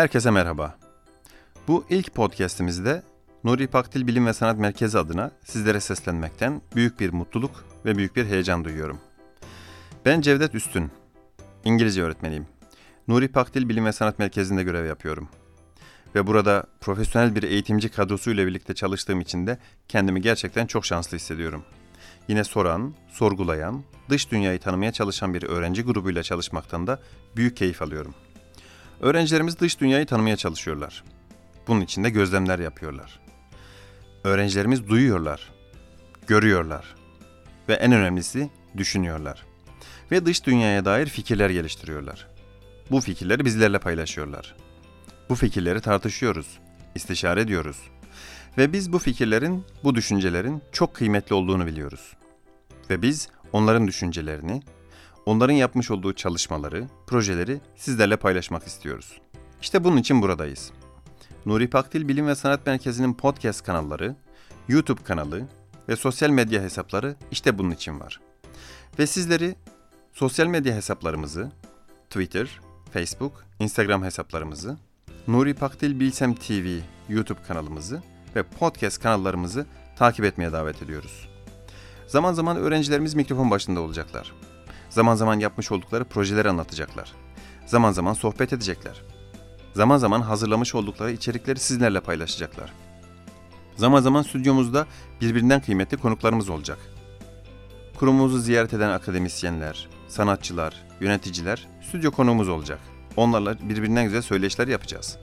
Herkese merhaba. Bu ilk podcast'imizde Nuri Pakdil Bilim ve Sanat Merkezi adına sizlere seslenmekten büyük bir mutluluk ve büyük bir heyecan duyuyorum. Ben Cevdet Üstün, İngilizce öğretmeniyim. Nuri Pakdil Bilim ve Sanat Merkezi'nde görev yapıyorum. Ve burada profesyonel bir eğitimci kadrosuyla birlikte çalıştığım için de kendimi gerçekten çok şanslı hissediyorum. Yine soran, sorgulayan, dış dünyayı tanımaya çalışan bir öğrenci grubuyla çalışmaktan da büyük keyif alıyorum. Öğrencilerimiz dış dünyayı tanımaya çalışıyorlar. Bunun için de gözlemler yapıyorlar. Öğrencilerimiz duyuyorlar, görüyorlar ve en önemlisi düşünüyorlar. Ve dış dünyaya dair fikirler geliştiriyorlar. Bu fikirleri bizlerle paylaşıyorlar. Bu fikirleri tartışıyoruz, istişare ediyoruz. Ve biz bu fikirlerin, bu düşüncelerin çok kıymetli olduğunu biliyoruz. Ve biz onların düşüncelerini, onların yapmış olduğu çalışmaları, projeleri sizlerle paylaşmak istiyoruz. İşte bunun için buradayız. Nuri Pakdil Bilim ve Sanat Merkezi'nin podcast kanalları, YouTube kanalı ve sosyal medya hesapları işte bunun için var. Ve sizleri sosyal medya hesaplarımızı, Twitter, Facebook, Instagram hesaplarımızı, Nuri Pakdil Bilsem TV YouTube kanalımızı ve podcast kanallarımızı takip etmeye davet ediyoruz. Zaman zaman öğrencilerimiz mikrofon başında olacaklar. Zaman zaman yapmış oldukları projeleri anlatacaklar. Zaman zaman sohbet edecekler. Zaman zaman hazırlamış oldukları içerikleri sizlerle paylaşacaklar. Zaman zaman stüdyomuzda birbirinden kıymetli konuklarımız olacak. Kurumumuzu ziyaret eden akademisyenler, sanatçılar, yöneticiler stüdyo konuğumuz olacak. Onlarla birbirinden güzel söyleşiler yapacağız.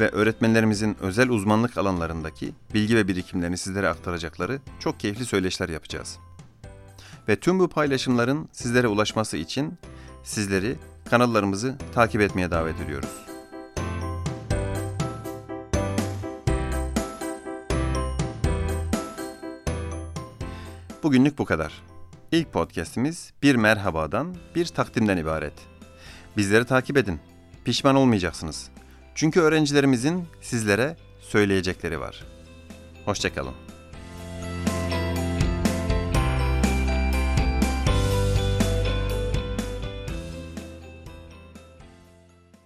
Ve öğretmenlerimizin özel uzmanlık alanlarındaki bilgi ve birikimlerini sizlere aktaracakları çok keyifli söyleşiler yapacağız. Ve tüm bu paylaşımların sizlere ulaşması için sizleri kanallarımızı takip etmeye davet ediyoruz. Bugünlük bu kadar. İlk podcast'imiz bir merhabadan, bir takdimden ibaret. Bizleri takip edin. Pişman olmayacaksınız. Çünkü öğrencilerimizin sizlere söyleyecekleri var. Hoşçakalın.